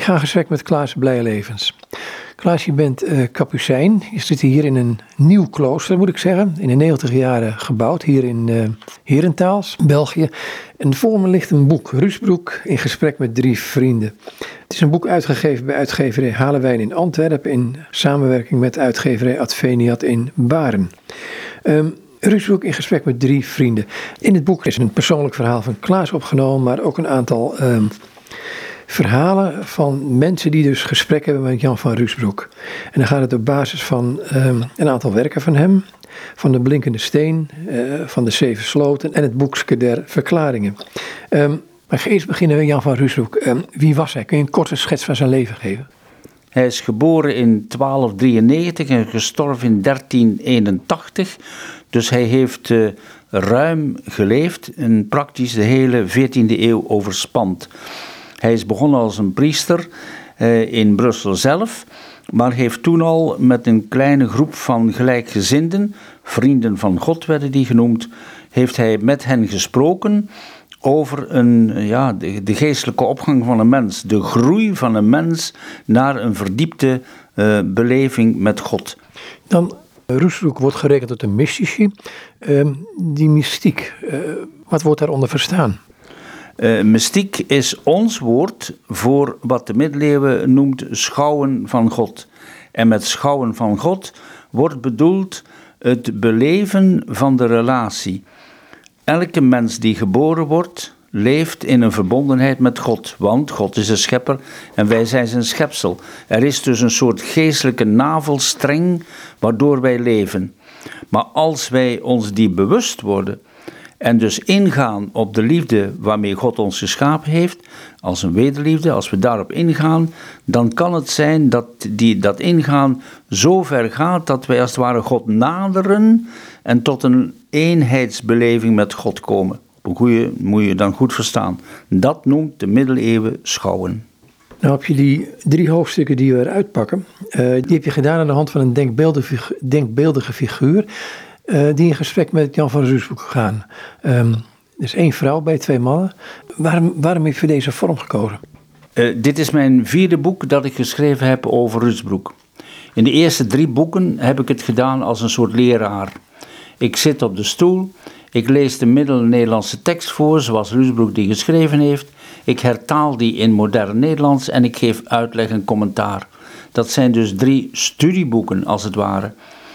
Ik ga in gesprek met Klaas Blijlevens. Klaas, je bent uh, kapucijn. Je zit hier in een nieuw klooster, moet ik zeggen. In de 90 jaren gebouwd, hier in uh, Herentaals, België. En voor me ligt een boek, Rusbroek, in gesprek met drie vrienden. Het is een boek uitgegeven bij uitgeverij Halenwijn in Antwerpen... in samenwerking met uitgeverij Adveniat in Baren. Um, Rusbroek in gesprek met drie vrienden. In het boek is een persoonlijk verhaal van Klaas opgenomen... maar ook een aantal... Um, verhalen van mensen die dus gesprek hebben met Jan van Ruusbroek. En dan gaat het op basis van um, een aantal werken van hem, van de Blinkende Steen, uh, van de Zeven Sloten en het Boekske der Verklaringen. Um, maar eerst beginnen met Jan van Ruusbroek. Um, wie was hij? Kun je een korte schets van zijn leven geven? Hij is geboren in 1293 en gestorven in 1381. Dus hij heeft uh, ruim geleefd en praktisch de hele 14e eeuw overspand. Hij is begonnen als een priester eh, in Brussel zelf, maar heeft toen al met een kleine groep van gelijkgezinden, vrienden van God werden die genoemd, heeft hij met hen gesproken over een, ja, de, geestelijke opgang van een mens, de groei van een mens naar een verdiepte uh, beleving met God. Dan, Roesbroek wordt gerekend tot een mystici. Uh, die mystiek, wat wordt daaronder verstaan? Uh, mystiek is ons woord voor wat de middeleeuwen noemt schouwen van God. En met schouwen van God wordt bedoeld het beleven van de relatie. Elke mens die geboren wordt, leeft in een verbondenheid met God, want God is de schepper en wij zijn zijn schepsel. Er is dus een soort geestelijke navelstreng waardoor wij leven. Maar als wij ons die bewust worden, en dus ingaan op de liefde waarmee God ons geschapen heeft, als een wederliefde, als we daarop ingaan, dan kan het zijn dat die, dat ingaan zo ver gaat dat wij als het ware God naderen en tot een eenheidsbeleving met God komen. Op moet je dan goed verstaan. Dat noemt de middeleeuwen schouwen. Nou heb je die drie hoofdstukken die we eruit pakken, uh, die heb je gedaan aan de hand van een denkbeeldige, denkbeeldige figuur. Uh, die in gesprek met Jan van Ruusbroek gaan. Um, er is één vrouw bij twee mannen. Waarom, waarom heb voor deze vorm gekozen? Uh, dit is mijn vierde boek dat ik geschreven heb over Rusbroek. In de eerste drie boeken heb ik het gedaan als een soort leraar. Ik zit op de stoel, ik lees de middel-Nederlandse tekst voor, zoals Rusbroek die geschreven heeft. Ik hertaal die in modern Nederlands en ik geef uitleg en commentaar. Dat zijn dus drie studieboeken, als het ware.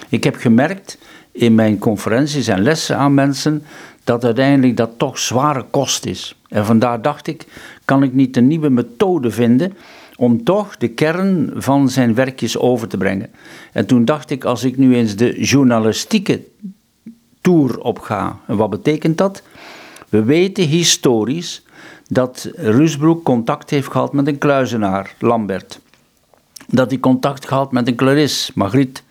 Ik heb gemerkt in mijn conferenties en lessen aan mensen dat uiteindelijk dat toch zware kost is. En vandaar dacht ik, kan ik niet een nieuwe methode vinden om toch de kern van zijn werkjes over te brengen. En toen dacht ik, als ik nu eens de journalistieke tour op ga, en wat betekent dat? We weten historisch dat Rusbroek contact heeft gehad met een kluizenaar, Lambert. Dat hij contact gehad met een Clarisse, Margriet.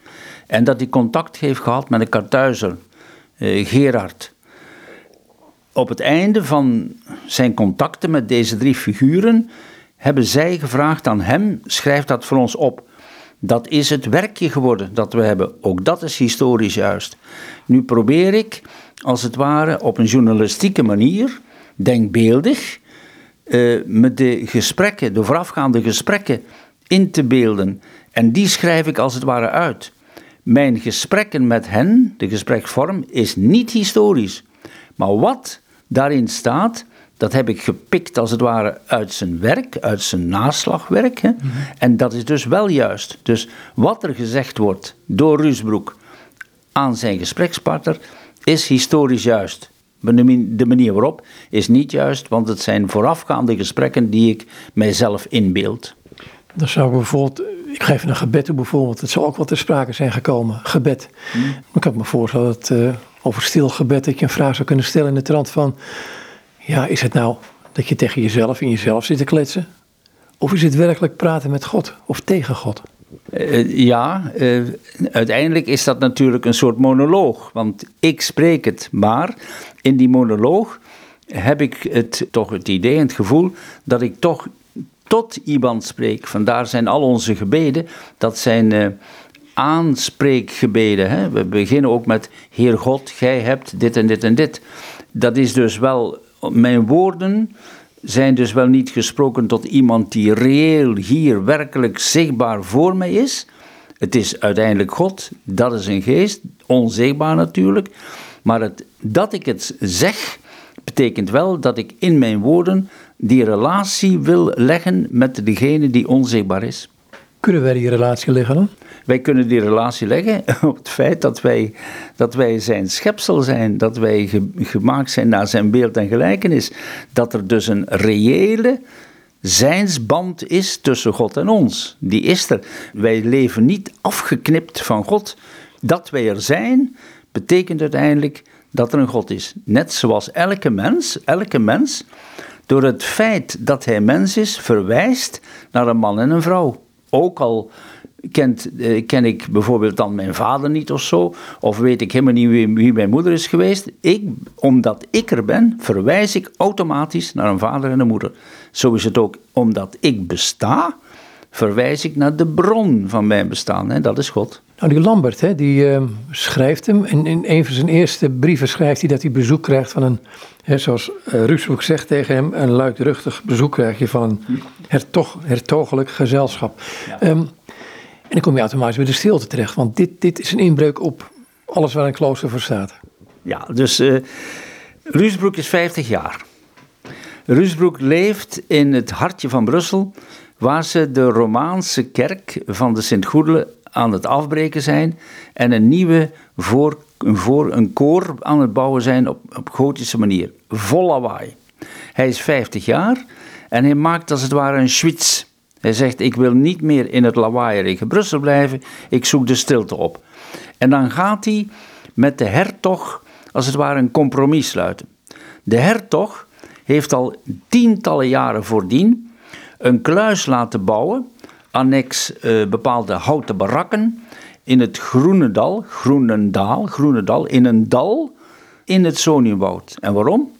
En dat hij contact heeft gehad met een kartuizer, eh, Gerard. Op het einde van zijn contacten met deze drie figuren hebben zij gevraagd aan hem: schrijf dat voor ons op. Dat is het werkje geworden dat we hebben. Ook dat is historisch juist. Nu probeer ik, als het ware, op een journalistieke manier, denkbeeldig, uh, met de gesprekken, de voorafgaande gesprekken in te beelden. En die schrijf ik als het ware uit. Mijn gesprekken met hen, de gespreksvorm, is niet historisch. Maar wat daarin staat, dat heb ik gepikt als het ware uit zijn werk, uit zijn naslagwerk. En dat is dus wel juist. Dus wat er gezegd wordt door Rusbroek aan zijn gesprekspartner, is historisch juist. De manier waarop is niet juist, want het zijn voorafgaande gesprekken die ik mijzelf inbeeld. Dan zou bijvoorbeeld ik geef een gebed toe bijvoorbeeld. Het zal ook wel ter sprake zijn gekomen. Gebed. Hmm. Ik kan me voorstellen dat uh, over stil gebed dat je een vraag zou kunnen stellen in de trant van... Ja, is het nou dat je tegen jezelf in jezelf zit te kletsen? Of is het werkelijk praten met God of tegen God? Uh, ja, uh, uiteindelijk is dat natuurlijk een soort monoloog. Want ik spreek het, maar in die monoloog heb ik het, toch het idee en het gevoel dat ik toch tot iemand spreek. Vandaar zijn al onze gebeden, dat zijn uh, aanspreekgebeden. Hè? We beginnen ook met Heer God, gij hebt dit en dit en dit. Dat is dus wel mijn woorden zijn dus wel niet gesproken tot iemand die reëel hier werkelijk zichtbaar voor mij is. Het is uiteindelijk God, dat is een geest, onzichtbaar natuurlijk. Maar het, dat ik het zeg, betekent wel dat ik in mijn woorden die relatie wil leggen met degene die onzichtbaar is. Kunnen wij die relatie leggen? Wij kunnen die relatie leggen op het feit dat wij, dat wij zijn schepsel zijn, dat wij gemaakt zijn naar zijn beeld en gelijkenis. Dat er dus een reële zijnsband is tussen God en ons. Die is er. Wij leven niet afgeknipt van God. Dat wij er zijn, betekent uiteindelijk dat er een God is. Net zoals elke mens, elke mens, door het feit dat hij mens is, verwijst naar een man en een vrouw. Ook al kent, eh, ken ik bijvoorbeeld dan mijn vader niet of zo, of weet ik helemaal niet wie, mijn moeder is geweest. Ik, omdat ik er ben, verwijs ik automatisch naar een vader en een moeder. Zo is het ook omdat ik besta, verwijs ik naar de bron van mijn bestaan, en dat is God. Nou, die Lambert, hè, die uh, schrijft hem. En in een van zijn eerste brieven schrijft hij dat hij bezoek krijgt van een, hè, zoals uh, zegt tegen hem, een luidruchtig bezoek krijg je van een hertog, hertogelijk gezelschap. Ja. Um, en dan kom je automatisch bij de stilte terecht, want dit, dit is een inbreuk op alles waar een klooster voor staat. Ja, dus uh, Ruusbroek is 50 jaar. Ruusbroek leeft in het hartje van Brussel, waar ze de Romaanse kerk van de Sint-Goedelen aan het afbreken zijn en een nieuwe voor, voor een koor aan het bouwen zijn op, op gotische manier. Vol lawaai. Hij is 50 jaar en hij maakt als het ware een switch. Hij zegt, ik wil niet meer in het lawaaierige Brussel blijven, ik zoek de stilte op. En dan gaat hij met de hertog als het ware een compromis sluiten. De hertog heeft al tientallen jaren voordien een kluis laten bouwen, annex uh, bepaalde houten barakken, in het Groenendal, Groenendaal, Groenendal, in een dal in het Zoniumwoud. En waarom?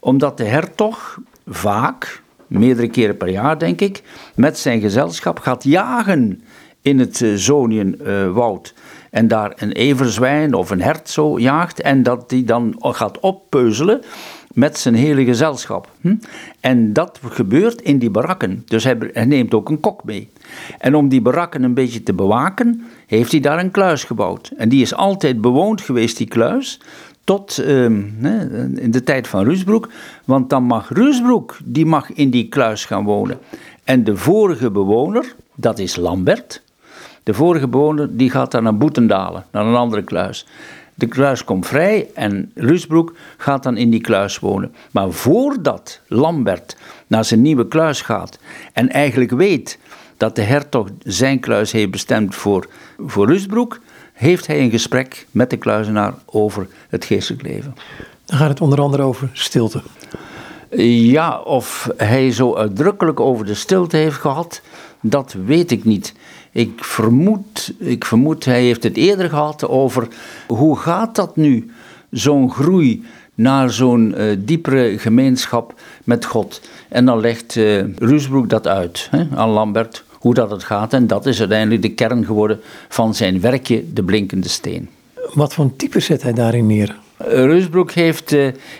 Omdat de hertog vaak, meerdere keren per jaar denk ik, met zijn gezelschap gaat jagen in het uh, Zoniumwoud. en daar een everzwijn of een hert zo jaagt en dat die dan gaat oppeuzelen met zijn hele gezelschap. Hm? En dat gebeurt in die barakken. Dus hij, neemt ook een kok mee. En om die barakken een beetje te bewaken, heeft hij daar een kluis gebouwd. En die is altijd bewoond geweest, die kluis, tot ehm, in de tijd van Ruusbroek. Want dan mag Ruusbroek, die mag in die kluis gaan wonen. En de vorige bewoner, dat is Lambert. De vorige bewoner, die gaat dan naar Boetendalen, naar een andere kluis. De kluis komt vrij en Lusbroek gaat dan in die kluis wonen. Maar voordat Lambert naar zijn nieuwe kluis gaat en eigenlijk weet dat de hertog zijn kluis heeft bestemd voor, voor Lusbroek, heeft hij een gesprek met de kluizenaar over het geestelijk leven. Dan gaat het onder andere over stilte. Ja, of hij zo uitdrukkelijk over de stilte heeft gehad, dat weet ik niet. Ik vermoed, ik vermoed, hij heeft het eerder gehad over hoe gaat dat nu, zo'n groei naar zo'n uh, diepere gemeenschap met God. En dan legt uh, Ruusbroek dat uit hè, aan Lambert, hoe dat het gaat. En dat is uiteindelijk de kern geworden van zijn werkje, De Blinkende Steen. Wat voor type zet hij daarin neer? Ruusbroek heeft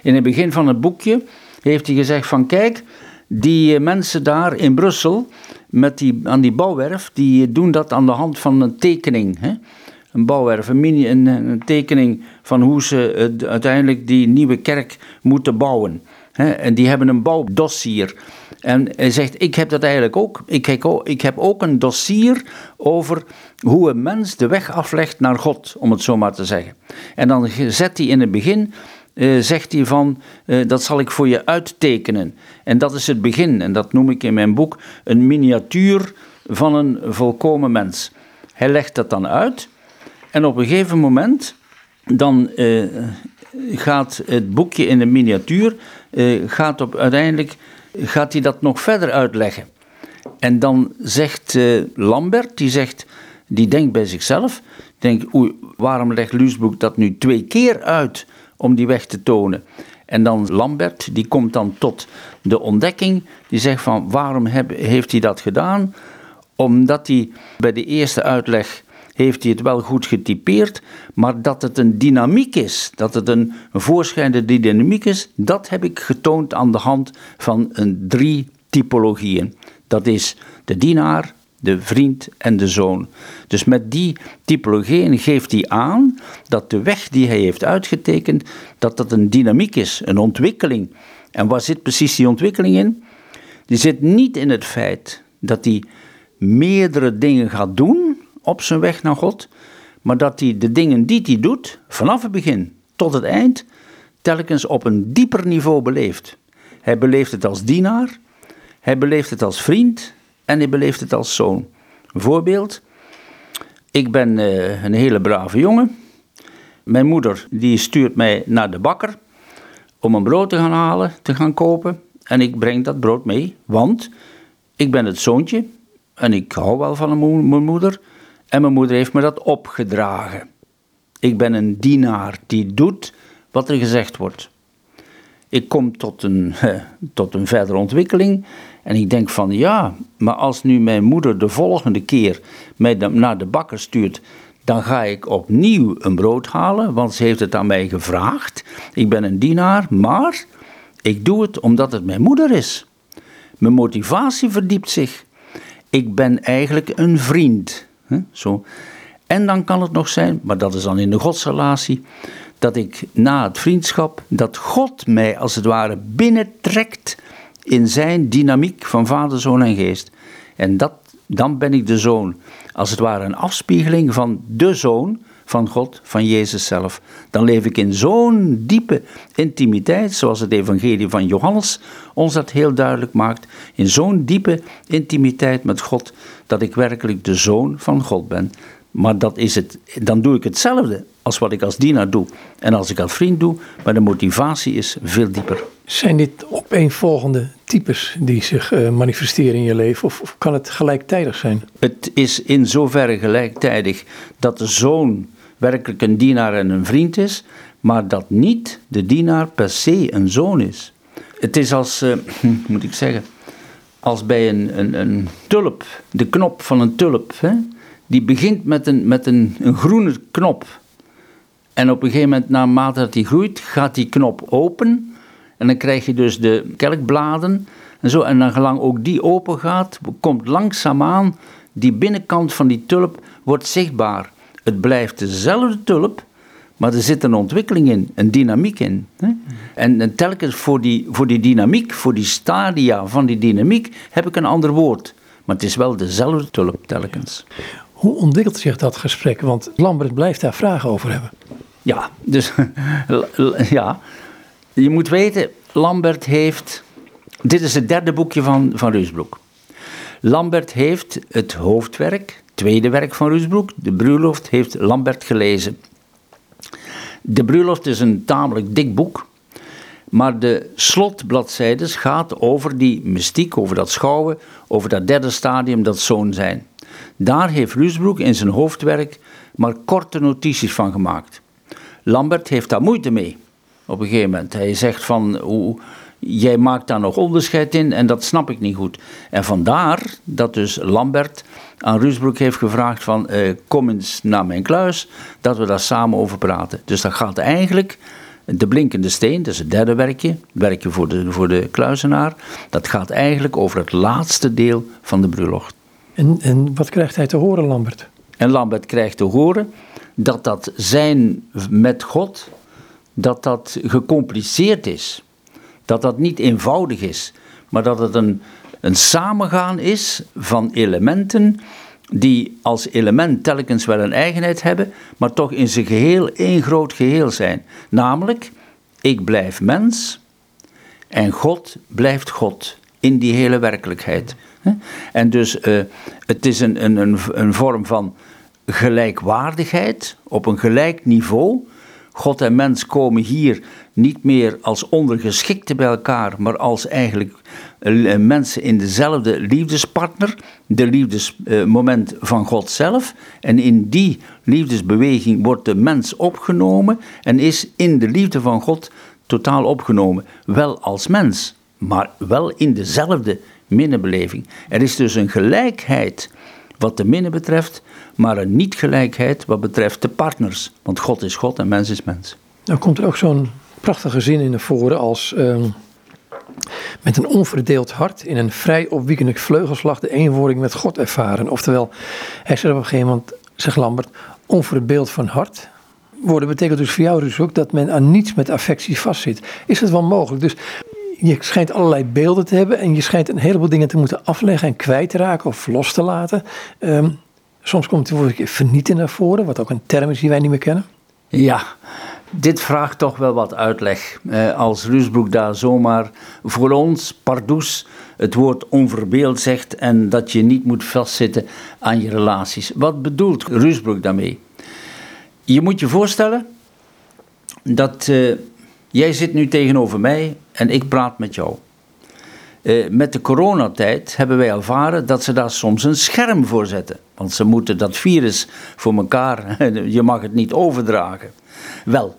in het begin van het boekje heeft hij gezegd van kijk, die mensen daar in Brussel, met die, aan die bouwwerf, die doen dat aan de hand van een tekening. Hè? Een bouwwerf, een, mini, een, een tekening van hoe ze uiteindelijk die nieuwe kerk moeten bouwen. Hè? En die hebben een bouwdossier. En hij zegt, ik heb dat eigenlijk ook. Ik heb ook, een dossier over hoe een mens de weg aflegt naar God, om het zo maar te zeggen. En dan zet hij in het begin uh, zegt hij van, uh, dat zal ik voor je uittekenen. En dat is het begin, en dat noem ik in mijn boek een miniatuur van een volkomen mens. Hij legt dat dan uit en op een gegeven moment dan uh, gaat het boekje in de miniatuur, gaat op, uiteindelijk gaat hij dat nog verder uitleggen. En dan zegt Lambert, die zegt, die denkt bij zichzelf, denkt, oei, waarom legt Luusbroek dat nu twee keer uit? om die weg te tonen. En dan Lambert, die komt dan tot de ontdekking, die zegt van waarom heb, heeft hij dat gedaan? Omdat hij bij de eerste uitleg heeft hij het wel goed getypeerd, maar dat het een dynamiek is, dat het een, voorschijnende dynamiek is, dat heb ik getoond aan de hand van een drie typologieën. Dat is de dienaar, de vriend en de zoon. Dus met die typologieën geeft hij aan dat de weg die hij heeft uitgetekend, dat dat een dynamiek is, een ontwikkeling. En waar zit precies die ontwikkeling in? Die zit niet in het feit dat hij meerdere dingen gaat doen op zijn weg naar God, maar dat hij de dingen die hij doet, vanaf het begin tot het eind, telkens op een dieper niveau beleeft. Hij beleeft het als dienaar, hij beleeft het als vriend en hij beleeft het als zoon. Voorbeeld, ik ben uh, een hele brave jongen. Mijn moeder die stuurt mij naar de bakker om een brood te gaan halen, te gaan kopen. En ik breng dat brood mee, want ik ben het zoontje en ik hou wel van mijn moeder. En mijn moeder heeft me dat opgedragen. Ik ben een dienaar die doet wat er gezegd wordt. Ik kom tot een, tot een verdere ontwikkeling en ik denk van ja, maar als nu mijn moeder de volgende keer mij naar de bakker stuurt, dan ga ik opnieuw een brood halen, want ze heeft het aan mij gevraagd. Ik ben een dienaar, maar ik doe het omdat het mijn moeder is. Mijn motivatie verdiept zich. Ik ben eigenlijk een vriend. Zo. En dan kan het nog zijn, maar dat is dan in de godsrelatie, dat ik na het vriendschap, dat God mij als het ware binnentrekt in zijn dynamiek van vader, zoon en geest. En dat, dan ben ik de zoon. Als het ware een afspiegeling van de zoon van God, van Jezus zelf. Dan leef ik in zo'n diepe intimiteit, zoals het evangelie van Johannes ons dat heel duidelijk maakt. In zo'n diepe intimiteit met God, dat ik werkelijk de zoon van God ben. Maar dat is het, dan doe ik hetzelfde als wat ik als dienaar doe en als ik als vriend doe, maar de motivatie is veel dieper. Zijn dit opeenvolgende types die zich uh, manifesteren in je leven of, of, kan het gelijktijdig zijn? Het is in zoverre gelijktijdig dat de zoon werkelijk een dienaar en een vriend is, maar dat niet de dienaar per se een zoon is. Het is als, uh, moet ik zeggen, als bij een, een, een tulp, de knop van een tulp. Hè? die begint met een, met een, een groene knop. En op een gegeven moment, naarmate dat die groeit, gaat die knop open. En dan krijg je dus de kelkbladen en zo. En dan gelang ook die open gaat, komt langzaamaan die binnenkant van die tulp wordt zichtbaar. Het blijft dezelfde tulp, maar er zit een ontwikkeling in, een dynamiek in. Hè? En, en, telkens voor die, voor die dynamiek, voor die stadia van die dynamiek, heb ik een ander woord. Maar het is wel dezelfde tulp telkens. Hoe ontwikkelt zich dat gesprek? Want Lambert blijft daar vragen over hebben. Ja, dus ja. Je moet weten, Lambert heeft. Dit is het derde boekje van, van Ruusbroek. Lambert heeft het hoofdwerk, tweede werk van Ruusbroek, de Bruiloft, heeft Lambert gelezen. De Bruiloft is een tamelijk dik boek. Maar de slotbladzijdes gaat over die mystiek, over dat schouwen, over dat derde stadium, dat zoon zijn. Daar heeft Rusbroek in zijn hoofdwerk maar korte notities van gemaakt. Lambert heeft daar moeite mee op een gegeven moment. Hij zegt van, hoe, jij maakt daar nog onderscheid in en dat snap ik niet goed. En vandaar dat dus Lambert aan Rusbroek heeft gevraagd van, eh, kom eens naar mijn kluis, dat we daar samen over praten. Dus dat gaat eigenlijk, de blinkende steen, dat is het derde werkje, het werkje voor de, voor de kluizenaar, dat gaat eigenlijk over het laatste deel van de bruiloft. En, en wat krijgt hij te horen, Lambert? En Lambert krijgt te horen dat dat zijn met God, dat dat gecompliceerd is. Dat dat niet eenvoudig is, maar dat het een, een samengaan is van elementen die als element telkens wel een eigenheid hebben, maar toch in zijn geheel één groot geheel zijn. Namelijk, ik blijf mens en God blijft God in die hele werkelijkheid. En dus uh, het is een, een, een vorm van gelijkwaardigheid op een gelijk niveau. God en mens komen hier niet meer als ondergeschikten bij elkaar, maar als eigenlijk uh, mensen in dezelfde liefdespartner, de liefdesmoment uh, van God zelf. En in die liefdesbeweging wordt de mens opgenomen en is in de liefde van God totaal opgenomen. Wel als mens, maar wel in dezelfde minnebeleving. Er is dus een gelijkheid wat de minnen betreft, maar een niet-gelijkheid wat betreft de partners. Want God is God en mens is mens. Nou komt er ook zo'n prachtige zin in naar voren als... Ehm, met een onverdeeld hart in een vrij opwiekende vleugelslag de eenwording met God ervaren. Oftewel, hij zegt op een gegeven moment, zegt Lambert, onverbeeld van hart. Worden betekent dus voor jou dus ook dat men aan niets met affectie vastzit. Is het wel mogelijk? Dus je schijnt allerlei beelden te hebben en je schijnt een heleboel dingen te moeten afleggen en kwijt te raken of los te laten. Um, soms komt het woord vernieten naar voren, wat ook een term is die wij niet meer kennen. Ja, dit vraagt toch wel wat uitleg. Eh, als Rusbroek daar zomaar voor ons, pardoes, het woord onverbeeld zegt en dat je niet moet vastzitten aan je relaties. Wat bedoelt Rusbroek daarmee? Je moet je voorstellen dat uh, jij zit nu tegenover mij en ik praat met jou. Uh, met de coronatijd hebben wij ervaren dat ze daar soms een scherm voor zetten. Want ze moeten dat virus voor elkaar, je mag het niet overdragen. Wel,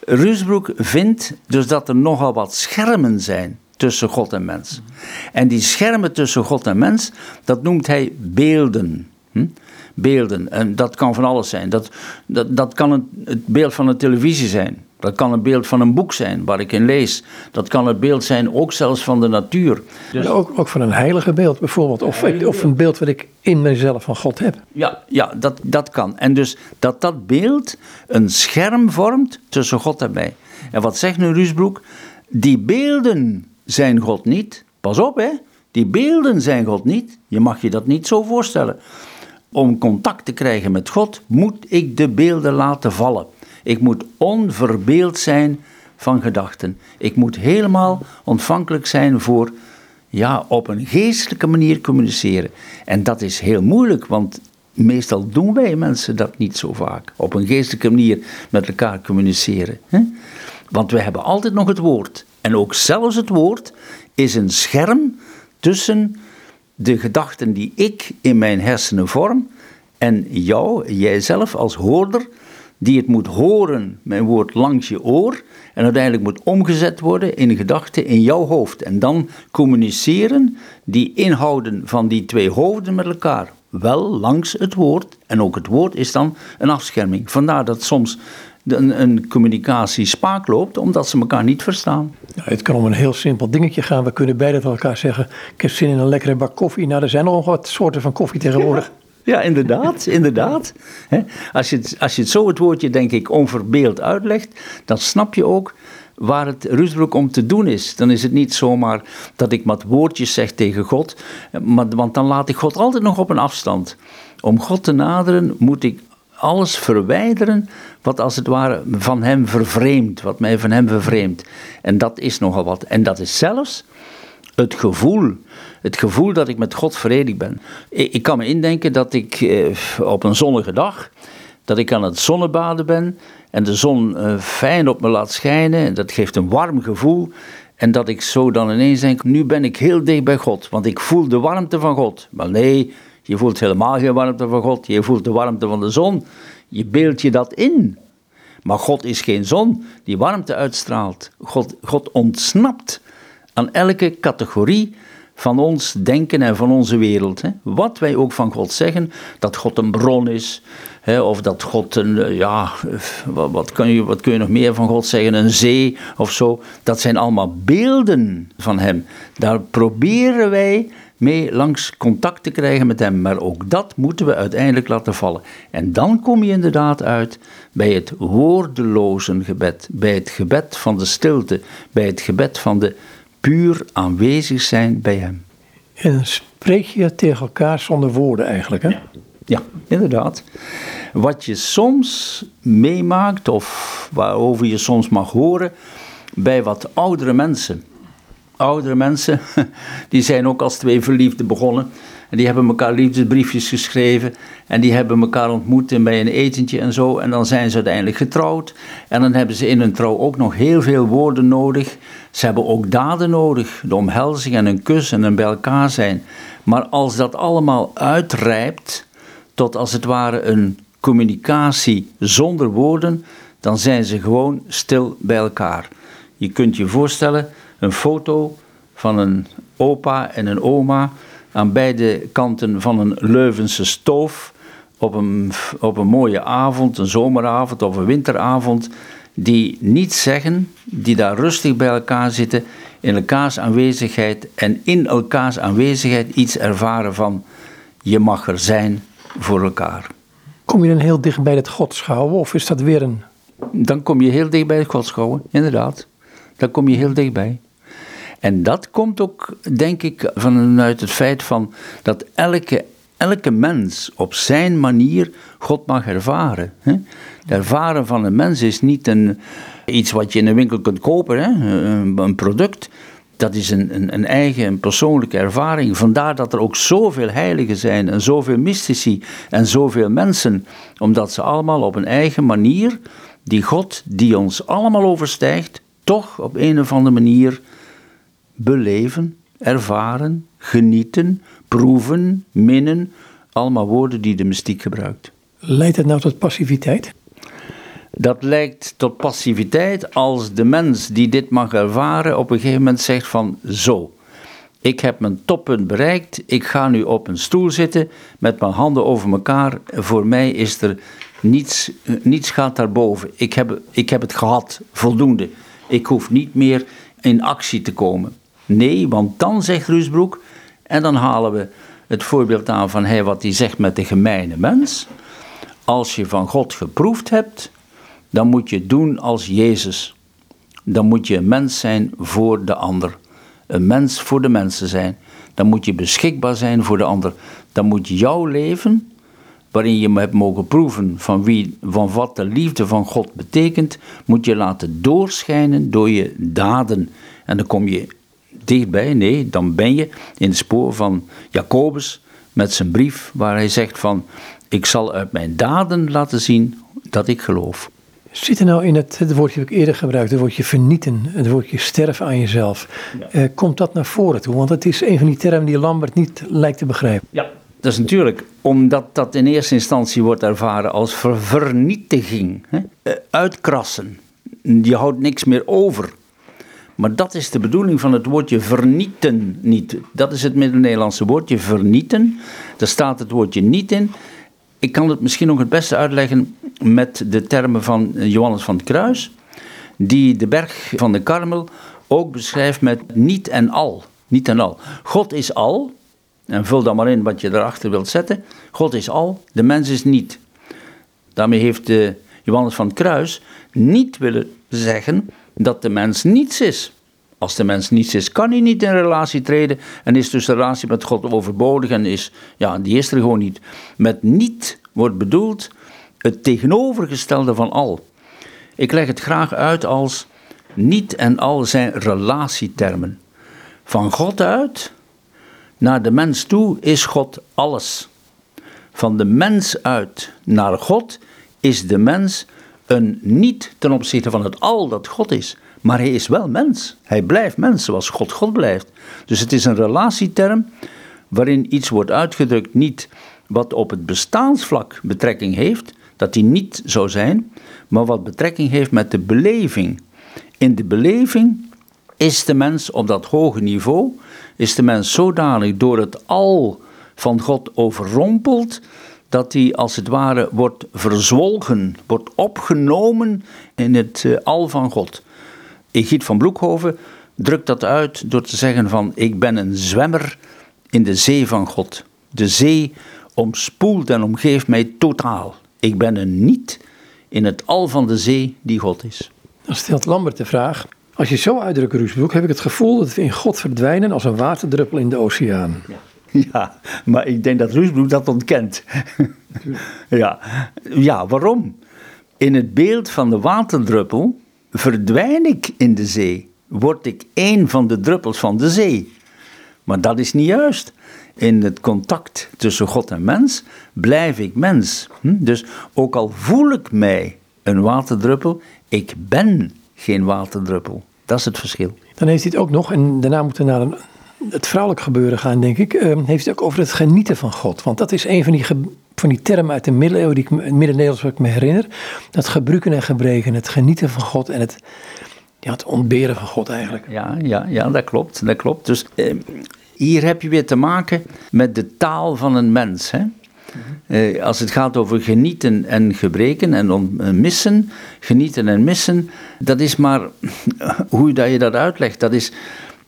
Rusbroek vindt dus dat er nogal wat schermen zijn tussen God en mens. En die schermen tussen God en mens, dat noemt hij beelden. Hm? Beelden. En dat kan van alles zijn. Dat, dat, dat kan het beeld van een televisie zijn. Dat kan een beeld van een boek zijn waar ik in lees. Dat kan het beeld zijn ook zelfs van de natuur. Dus ook, ook van een heilige beeld bijvoorbeeld. Of, of een beeld wat ik in mezelf van God heb. Ja, ja dat, dat kan. En dus dat dat beeld een scherm vormt tussen God en mij. En wat zegt nu Ruusbroek? Die beelden zijn God niet. Pas op hè. Die beelden zijn God niet. Je mag je dat niet zo voorstellen. Om contact te krijgen met God moet ik de beelden laten vallen. Ik moet onverbeeld zijn van gedachten. Ik moet helemaal ontvankelijk zijn voor, ja, op een geestelijke manier communiceren. En dat is heel moeilijk, want meestal doen wij mensen dat niet zo vaak. Op een geestelijke manier met elkaar communiceren. Hè? Want we hebben altijd nog het woord. En ook zelfs het woord is een scherm tussen de gedachten die ik in mijn hersenen vorm en jou, jijzelf als hoorder, die het moet horen, mijn woord, langs je oor. En uiteindelijk moet omgezet worden in een gedachte in jouw hoofd. En dan communiceren die inhouden van die twee hoofden met elkaar. Wel langs het woord. En ook het woord is dan een afscherming. Vandaar dat soms een, een, communicatie spaak loopt, omdat ze elkaar niet verstaan. het kan om een heel simpel dingetje gaan. We kunnen beide tegen elkaar zeggen: Ik heb zin in een lekkere bak koffie. Nou, er zijn nog wat soorten van koffie tegenwoordig. Ja, inderdaad, inderdaad. Als je, het, als je het zo het woordje, denk ik, onverbeeld uitlegt, dan snap je ook waar het Rusbroek om te doen is. Dan is het niet zomaar dat ik wat woordjes zeg tegen God, maar, want dan laat ik God altijd nog op een afstand. Om God te naderen moet ik alles verwijderen wat als het ware van hem vervreemdt, wat mij van hem vervreemdt. En dat is nogal wat. En dat is zelfs het gevoel het gevoel dat ik met God verenigd ben. Ik, ik kan me indenken dat ik eh, op een zonnige dag, dat ik aan het zonnebaden ben en de zon eh, fijn op me laat schijnen. En dat geeft een warm gevoel. En dat ik zo dan ineens denk, nu ben ik heel dicht bij God, want ik voel de warmte van God. Maar nee, je voelt helemaal geen warmte van God, je voelt de warmte van de zon. Je beeldt je dat in. Maar God is geen zon die warmte uitstraalt. God, God ontsnapt aan elke categorie van ons denken en van onze wereld. Hè. Wat wij ook van God zeggen, dat God een bron is, hè, of dat God een, eh, ja, wat, wat, kun je, wat kun je nog meer van God zeggen, een zee of zo, dat zijn allemaal beelden van Hem. Daar proberen wij mee langs contact te krijgen met Hem, maar ook dat moeten we uiteindelijk laten vallen. En dan kom je inderdaad uit bij het woordeloze gebed, bij het gebed van de stilte, bij het gebed van de puur aanwezig zijn bij Hem. En spreek je tegen elkaar zonder woorden eigenlijk, hè? Ja, inderdaad. Wat je soms meemaakt, of waarover je soms mag horen, bij wat oudere mensen. Oudere mensen, die zijn ook als twee verliefden begonnen. En die hebben elkaar liefdesbriefjes geschreven. En die hebben elkaar ontmoet bij een etentje en zo. En dan zijn ze uiteindelijk getrouwd. En dan hebben ze in hun trouw ook nog heel veel woorden nodig. Ze hebben ook daden nodig. De omhelzing en een kus en een bij elkaar zijn. Maar als dat allemaal uitrijpt tot als het ware een communicatie zonder woorden, dan zijn ze gewoon stil bij elkaar. Je kunt je voorstellen, een foto van een opa en een oma aan beide kanten van een Leuvense stoof op een, op een mooie avond, een zomeravond of een winteravond, die niets zeggen, die daar rustig bij elkaar zitten, in elkaars aanwezigheid en in elkaars aanwezigheid iets ervaren van je mag er zijn voor elkaar. Kom je dan heel dicht bij het godschouwen of is dat weer een... Dan kom je heel dicht bij het godschouwen, inderdaad. Dan kom je heel dichtbij. En dat komt ook, denk ik, vanuit het feit van dat elke, elke mens op zijn manier God mag ervaren. Hè? Het ervaren van een mens is niet een, iets wat je in een winkel kunt kopen, hè? Een, product. Dat is een, een, een eigen, een persoonlijke ervaring. Vandaar dat er ook zoveel heiligen zijn en zoveel mystici en zoveel mensen, omdat ze allemaal op een eigen manier die God, die ons allemaal overstijgt, toch op een of andere manier beleven, ervaren, genieten, proeven, minnen. Allemaal woorden die de mystiek gebruikt. Leidt het nou tot passiviteit? Dat lijkt tot passiviteit als de mens die dit mag ervaren op een gegeven moment zegt van zo, ik heb mijn toppunt bereikt, ik ga nu op een stoel zitten met mijn handen over elkaar. Voor mij is er niets, niets gaat daarboven. Ik heb, ik heb het gehad, voldoende. Ik hoef niet meer in actie te komen. Nee, want dan zegt Rusbroek, en dan halen we het voorbeeld aan van hij wat hij zegt met de gemeene mens. Als je van God geproefd hebt, dan moet je doen als Jezus. Dan moet je een mens zijn voor de ander. Een mens voor de mensen zijn. Dan moet je beschikbaar zijn voor de ander. Dan moet jouw leven, waarin je hebt mogen proeven van, wie, van wat de liefde van God betekent, moet je laten doorschijnen door je daden. En dan kom je dichtbij. Nee, dan ben je in het spoor van Jacobus met zijn brief waar hij zegt van ik zal uit mijn daden laten zien dat ik geloof. Zit er nou in het, het woordje dat ik eerder gebruikte, het woordje vernieten, het woordje sterven aan jezelf. Eh, komt dat naar voren toe? Want het is een van die termen die Lambert niet lijkt te begrijpen. Ja, dat is natuurlijk omdat dat in eerste instantie wordt ervaren als vernietiging, hè? Eh, uitkrassen. Je houdt niks meer over. Maar dat is de bedoeling van het woordje vernieten niet. Dat is het Midden-Nederlandse woordje vernieten. Daar staat het woordje niet in. Ik kan het misschien nog het beste uitleggen met de termen van Johannes van het Kruis, die de berg van de Karmel ook beschrijft met niet en al. Niet en al. God is al, en vul dan maar in wat je erachter wilt zetten. God is al, de mens is niet. Daarmee heeft Johannes van het Kruis niet willen zeggen dat de mens niets is. Als de mens niets is, kan hij niet in relatie treden en is dus de relatie met God overbodig en is, ja, die is er gewoon niet. Met niet wordt bedoeld het tegenovergestelde van al. Ik leg het graag uit als niet en al zijn relatietermen. Van God uit naar de mens toe is God alles. Van de mens uit naar God is de mens een niet ten opzichte van het al dat God is. Maar hij is wel mens. Hij blijft mens zoals God God blijft. Dus het is een relatieterm waarin iets wordt uitgedrukt niet wat op het bestaansvlak betrekking heeft, dat hij niet zou zijn, maar wat betrekking heeft met de beleving. In de beleving is de mens op dat hoge niveau, is de mens zodanig door het al van God overrompeld, dat hij als het ware wordt verzwolgen, wordt opgenomen in het eh, al van God. Egiet van Broekhoven drukt dat uit door te zeggen van ik ben een zwemmer in de zee van God. De zee omspoelt en omgeeft mij totaal. Ik ben een niet in het al van de zee die God is. Dan stelt Lambert de vraag, als je zo uitdrukt Roesbroek, heb ik het gevoel dat we in God verdwijnen als een waterdruppel in de oceaan. Ja. Ja, maar ik denk dat Roesbroek dat ontkent. ja. ja, waarom? In het beeld van de waterdruppel verdwijn ik in de zee. Word ik één van de druppels van de zee. Maar dat is niet juist. In het contact tussen God en mens blijf ik mens. Hm? Dus ook al voel ik mij een waterdruppel, ik ben geen waterdruppel. Dat is het verschil. Dan heeft hij het ook nog, en daarna moeten we naar een het vrouwelijk gebeuren gaan, denk ik, uh, heeft het ook over het genieten van God. Want dat is een van die, van die termen uit de middeleeuwen, die ik, het midden wat ik me herinner. Dat gebruiken en gebreken, het genieten van God en het, ja, het ontberen van God eigenlijk. Ja, ja, ja dat klopt. Dat klopt. Dus uh, Hier heb je weer te maken met de taal van een mens. Hè? Eh, als het gaat over genieten en gebreken en eh, missen, genieten en missen, dat is maar hoe dat je dat uitlegt. Dat is,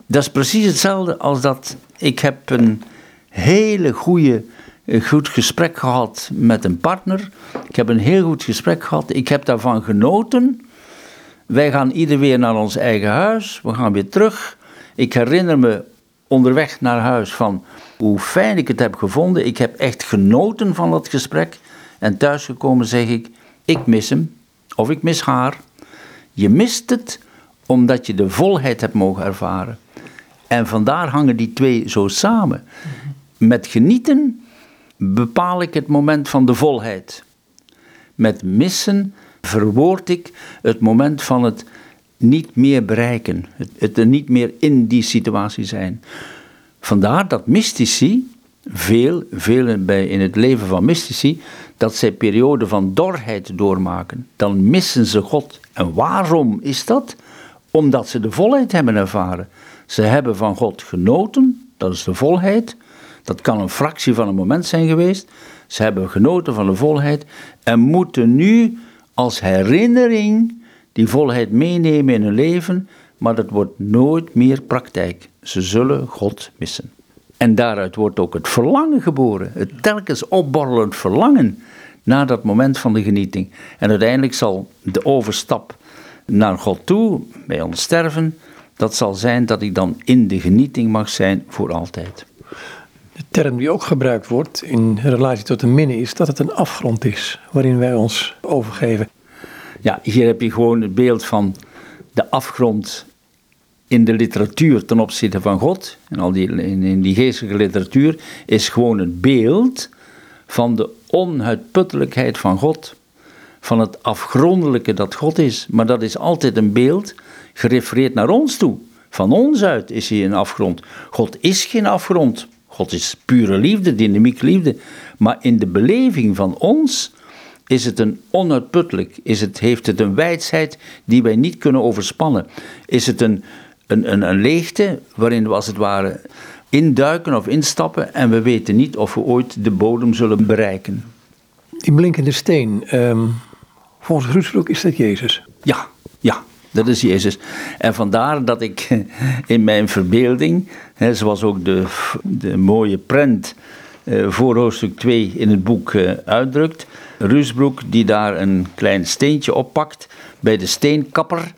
dat is precies hetzelfde als dat ik heb een hele goede, eh, goed gesprek gehad met een partner. Ik heb een heel goed gesprek gehad. Ik heb daarvan genoten. Wij gaan ieder weer naar ons eigen huis. We gaan weer terug. Ik herinner me onderweg naar huis van hoe fijn ik het heb gevonden. Ik heb echt genoten van dat gesprek. En thuisgekomen zeg ik, ik mis hem of ik mis haar. Je mist het omdat je de volheid hebt mogen ervaren. En vandaar hangen die twee zo samen. Met genieten bepaal ik het moment van de volheid. Met missen verwoord ik het moment van het niet meer bereiken, het, er niet meer in die situatie zijn. Vandaar dat mystici, veel, veel bij, in het leven van mystici, dat zij perioden van dorheid doormaken. Dan missen ze God. En waarom is dat? Omdat ze de volheid hebben ervaren. Ze hebben van God genoten, dat is de volheid. Dat kan een fractie van een moment zijn geweest. Ze hebben genoten van de volheid en moeten nu als herinnering die volheid meenemen in hun leven, maar dat wordt nooit meer praktijk. Ze zullen God missen. En daaruit wordt ook het verlangen geboren, het telkens opborrelend verlangen naar dat moment van de genieting. En uiteindelijk zal de overstap naar God toe, bij ons sterven, dat zal zijn dat ik dan in de genieting mag zijn voor altijd. Term die ook gebruikt wordt in relatie tot de minne is dat het een afgrond is waarin wij ons overgeven. Ja, hier heb je gewoon het beeld van de afgrond in de literatuur ten opzichte van God. En al die, in, in die geestelijke literatuur is gewoon het beeld van de onuitputtelijkheid van God. Van het afgrondelijke dat God is. Maar dat is altijd een beeld gerefereerd naar ons toe. Van ons uit is hij een afgrond. God is geen afgrond. God is pure liefde, dynamiek liefde. Maar in de beleving van ons is het een onuitputtelijk, is het, heeft het een wijsheid die wij niet kunnen overspannen. Is het een, een, een, een leegte waarin we als het ware induiken of instappen en we weten niet of we ooit de bodem zullen bereiken. Die blinkende steen, um, volgens Rutsbroek is dat Jezus? Ja, ja, dat is Jezus. En vandaar dat ik in mijn verbeelding, hè, zoals ook de, de mooie prent uh, voor hoofdstuk 2 in het boek uh, uitdrukt, Rusbroek die daar een klein steentje oppakt bij de steenkapper.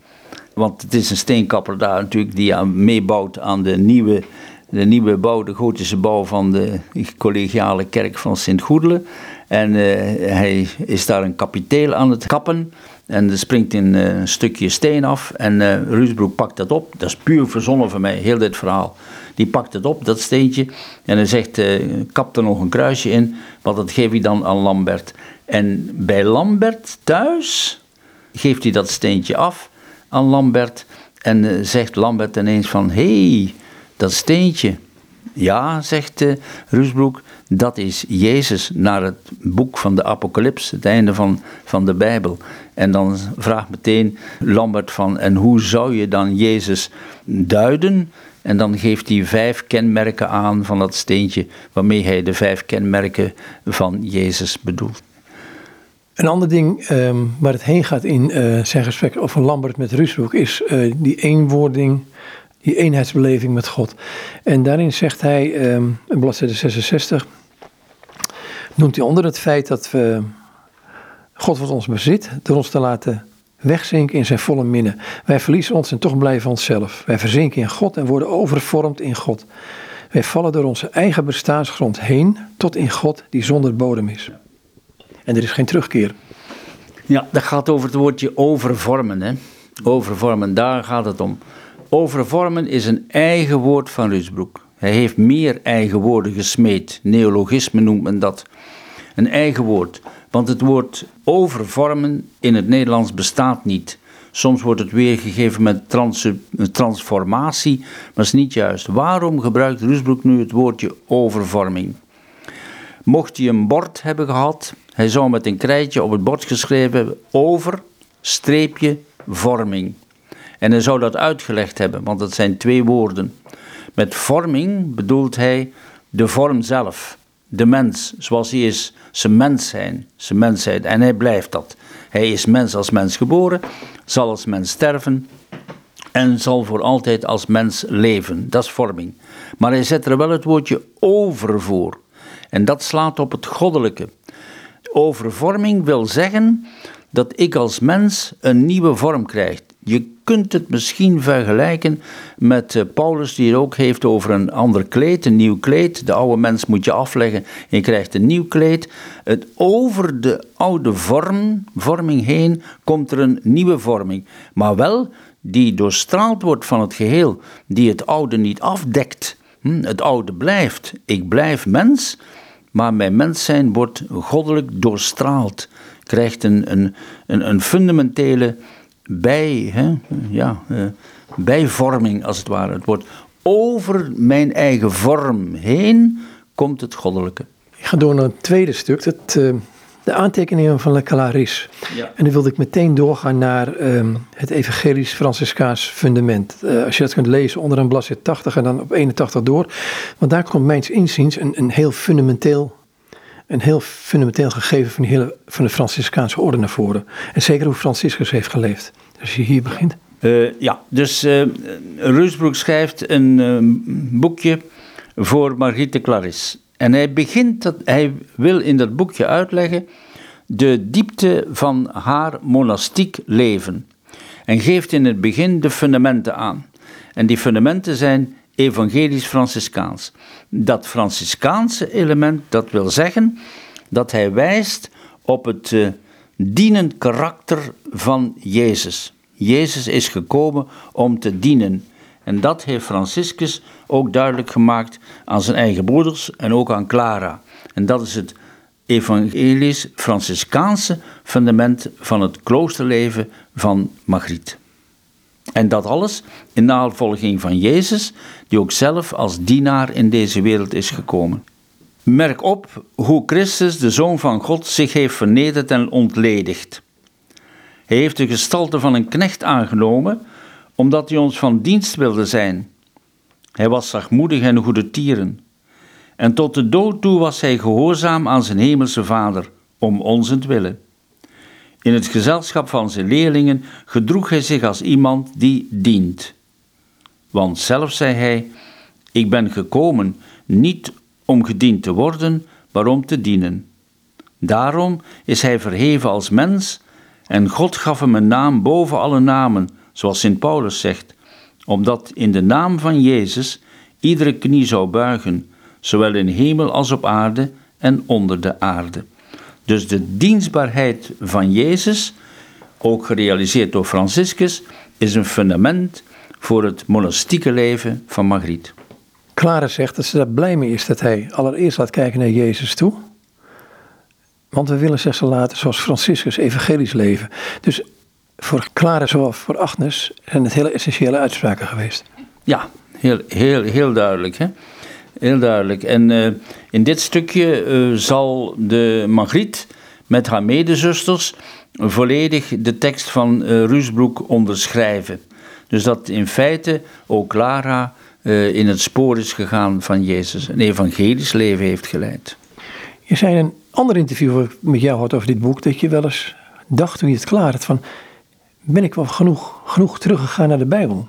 Want het is een steenkapper daar natuurlijk die aan meebouwt aan de nieuwe, de nieuwe bouw, de gotische bouw van de collegiale kerk van Sint-Goedelen. En uh, hij is daar een kapiteel aan het kappen. En er springt een, een stukje steen af. En uh, Rusbroek pakt dat op. Dat is puur verzonnen van mij, heel dit verhaal. Die pakt het op, dat steentje. En hij zegt: uh, kap er nog een kruisje in. Want dat geef ik dan aan Lambert. En bij Lambert thuis geeft hij dat steentje af aan Lambert. En zegt Lambert ineens van, hé, hey, dat steentje. Ja, zegt uh, Rusbroek, dat is Jezus naar het boek van de Apocalyps, het einde van, van de Bijbel. En dan vraagt meteen Lambert van, en hoe zou je dan Jezus duiden? En dan geeft hij vijf kenmerken aan van dat steentje, waarmee hij de vijf kenmerken van Jezus bedoelt. Een ander ding um, waar het heen gaat in uh, zijn gesprek over Lambert met Rusbroek is uh, die eenwording, die eenheidsbeleving met God. En daarin zegt hij, um, bladzijde 66, noemt hij onder het feit dat we God wat ons bezit, door ons te laten wegzinken in zijn volle minne. Wij verliezen ons en toch blijven onszelf. Wij verzinken in God en worden overvormd in God. Wij vallen door onze eigen bestaansgrond heen tot in God die zonder bodem is. En er is geen terugkeer. Ja, dat gaat over het woordje overvormen. Hè? Overvormen, daar gaat het om. Overvormen is een eigen woord van Rusbroek. Hij heeft meer eigen woorden gesmeed. Neologisme noemt men dat. Een eigen woord. Want het woord overvormen in het Nederlands bestaat niet. Soms wordt het weergegeven met trans transformatie, maar is niet juist. Waarom gebruikt Rusbroek nu het woordje overvorming? Mocht hij een bord hebben gehad, hij zou met een krijtje op het bord geschreven over, streepje, vorming. En hij zou dat uitgelegd hebben, want dat zijn twee woorden. Met vorming bedoelt hij de vorm zelf, de mens zoals hij is, zijn mens zijn, zijn mensheid. En hij blijft dat. Hij is mens als mens geboren, zal als mens sterven en zal voor altijd als mens leven. Dat is vorming. Maar hij zet er wel het woordje over voor. En dat slaat op het goddelijke. Overvorming wil zeggen dat ik als mens een nieuwe vorm krijg. Je kunt het misschien vergelijken met uh, Paulus, die het ook heeft over een ander kleed, een nieuw kleed. De oude mens moet je afleggen en je krijgt een nieuw kleed. Het over de oude vorm, vorming heen komt er een nieuwe vorming. Maar wel die doorstraald wordt van het geheel, die het oude niet afdekt. Hm, het oude blijft. Ik blijf mens, maar mijn mens zijn wordt goddelijk doorstraald. Krijgt een, een, een, een fundamentele bij, hè, ja, uh, bijvorming als het ware. Het wordt over mijn eigen vorm heen komt het goddelijke. Ik ga door naar het tweede stuk, uh, de aantekeningen van Le Calaris. Ja. En dan wilde ik meteen doorgaan naar um, het evangelisch Franciscaans fundament. Uh, als je dat kunt lezen onder een bladzijde 80 en dan op 81 door. Want daar komt mijns inziens een, een heel fundamenteel een heel fundamenteel gegeven van, die hele, van de Franciscaanse orde naar voren. En zeker hoe Franciscus heeft geleefd. Dus je hier begint. Uh, ja, dus uh, schrijft een uh, boekje voor Margriete Claris. En hij begint dat, hij wil in dat boekje uitleggen de diepte van haar monastiek leven. En geeft in het begin de fundamenten aan. En die fundamenten zijn evangelisch-franciscaans. Dat Franciscaanse element, dat wil zeggen dat hij wijst op het uh, dienend karakter van Jezus. Jezus is gekomen om te dienen. En dat heeft Franciscus ook duidelijk gemaakt aan zijn eigen broeders en ook aan Clara. En dat is het evangelisch-franciscaanse fundament van het kloosterleven van Margriet. En dat alles in navolging van Jezus, die ook zelf als dienaar in deze wereld is gekomen. Merk op hoe Christus, de Zoon van God, zich heeft vernederd en ontledigd. Hij heeft de gestalte van een knecht aangenomen, omdat hij ons van dienst wilde zijn. Hij was zachtmoedig en goede tieren. En tot de dood toe was hij gehoorzaam aan zijn hemelse Vader, om willen. In het gezelschap van zijn leerlingen gedroeg hij zich als iemand die dient. Want zelf zei hij: Ik ben gekomen niet om gediend te worden, maar om te dienen. Daarom is hij verheven als mens en God gaf hem een naam boven alle namen, zoals Sint Paulus zegt, omdat in de naam van Jezus iedere knie zou buigen, zowel in hemel als op aarde en onder de aarde. Dus de dienstbaarheid van Jezus, ook gerealiseerd door Franciscus, is een fundament voor het monastieke leven van Margriet. Clara zegt dat ze daar blij mee is dat hij allereerst laat kijken naar Jezus toe. Want we willen, zegt ze later, zoals Franciscus, evangelisch leven. Dus voor Clara zoals voor Agnes zijn het hele essentiële uitspraken geweest. Ja, heel, heel, heel duidelijk. Hè? Heel duidelijk. En uh, in dit stukje uh, zal de Margriet met haar medezusters volledig de tekst van uh, Rusbroek onderschrijven. Dus dat in feite ook Clara in het spoor is gegaan van Jezus. Een evangelisch leven heeft geleid. Je zei in een ander interview met jou had over dit boek dat je wel eens dacht toen je het klaar had van ben ik wel genoeg, genoeg teruggegaan naar de Bijbel?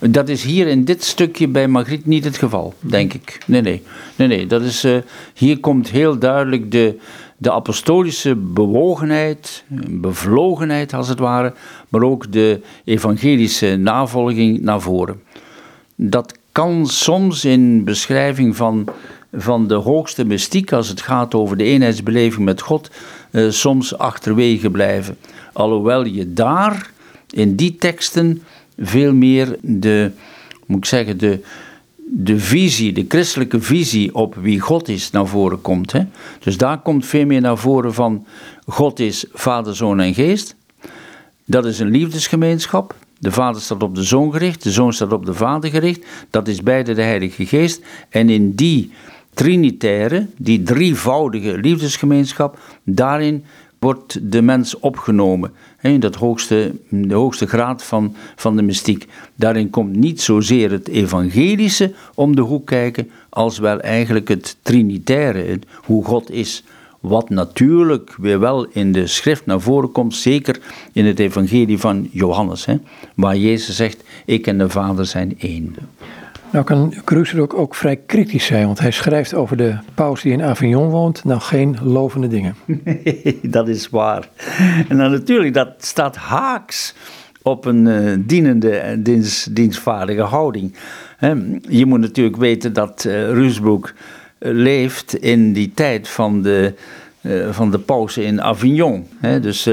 Dat is hier in dit stukje bij Margriet niet het geval, denk ik. Nee, nee. nee, nee. Dat is, uh, hier komt heel duidelijk de, de apostolische bewogenheid, bevlogenheid als het ware, maar ook de evangelische navolging naar voren. Dat kan soms in beschrijving van, van de hoogste mystiek, als het gaat over de eenheidsbeleving met God, uh, soms achterwege blijven. Alhoewel je daar, in die teksten, veel meer de, moet ik zeggen, de, de visie, de christelijke visie op wie God is naar voren komt. Hè? Dus daar komt veel meer naar voren van God is Vader, Zoon en Geest. Dat is een liefdesgemeenschap. De Vader staat op de Zoon gericht, de Zoon staat op de Vader gericht. Dat is beide de Heilige Geest. En in die trinitaire, die drievoudige liefdesgemeenschap, daarin wordt de mens opgenomen. In dat hoogste, de hoogste graad van, van de mystiek. Daarin komt niet zozeer het evangelische om de hoek kijken, als wel eigenlijk het trinitaire, hoe God is. Wat natuurlijk weer wel in de schrift naar voren komt, zeker in het evangelie van Johannes, hè, waar Jezus zegt, ik en de Vader zijn één. Nou kan Cruiser ook, ook vrij kritisch zijn, want hij schrijft over de paus die in Avignon woont, nou geen lovende dingen. dat is waar. En dan natuurlijk, dat staat haaks op een uh, dienende, dienst, dienstvaardige houding. je moet natuurlijk weten dat uh, eh, leeft in die tijd van de, van de pauze in Avignon. dus,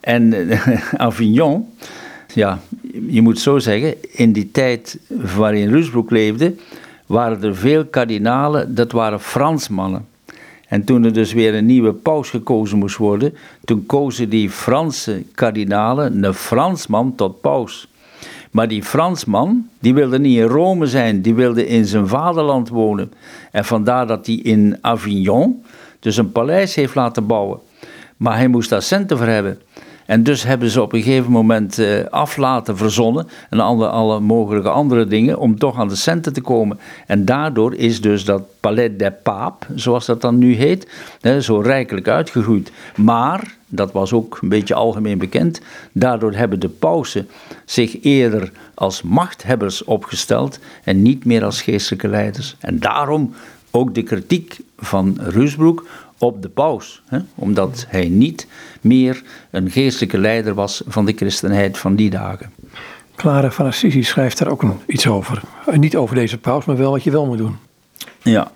en Avignon ja, je moet zo zeggen, in die tijd waarin Rusbroek leefde, waren er veel kardinalen, dat waren Fransmannen. En toen er dus weer een nieuwe paus gekozen moest worden, toen kozen die Franse kardinalen een Fransman tot paus. Maar die Fransman, die wilde niet in Rome zijn, die wilde in zijn vaderland wonen. En vandaar dat hij in Avignon dus een paleis heeft laten bouwen. Maar hij moest daar centen voor hebben. En dus hebben ze op een gegeven moment uh, af laten verzonnen en alle, alle mogelijke andere dingen om toch aan de centen te komen. En daardoor is dus dat Palais des Papes, zoals dat dan nu heet, zo rijkelijk uitgegroeid. Maar, dat was ook een beetje algemeen bekend, daardoor hebben de pausen zich eerder als machthebbers opgesteld en niet meer als geestelijke leiders. En daarom ook de kritiek van Rusbroek op de paus, hè, omdat hij niet meer een geestelijke leider was van de christenheid van die dagen. Clara van Assisi schrijft daar ook iets over. niet over deze paus, maar wel wat je wel moet doen. Ja,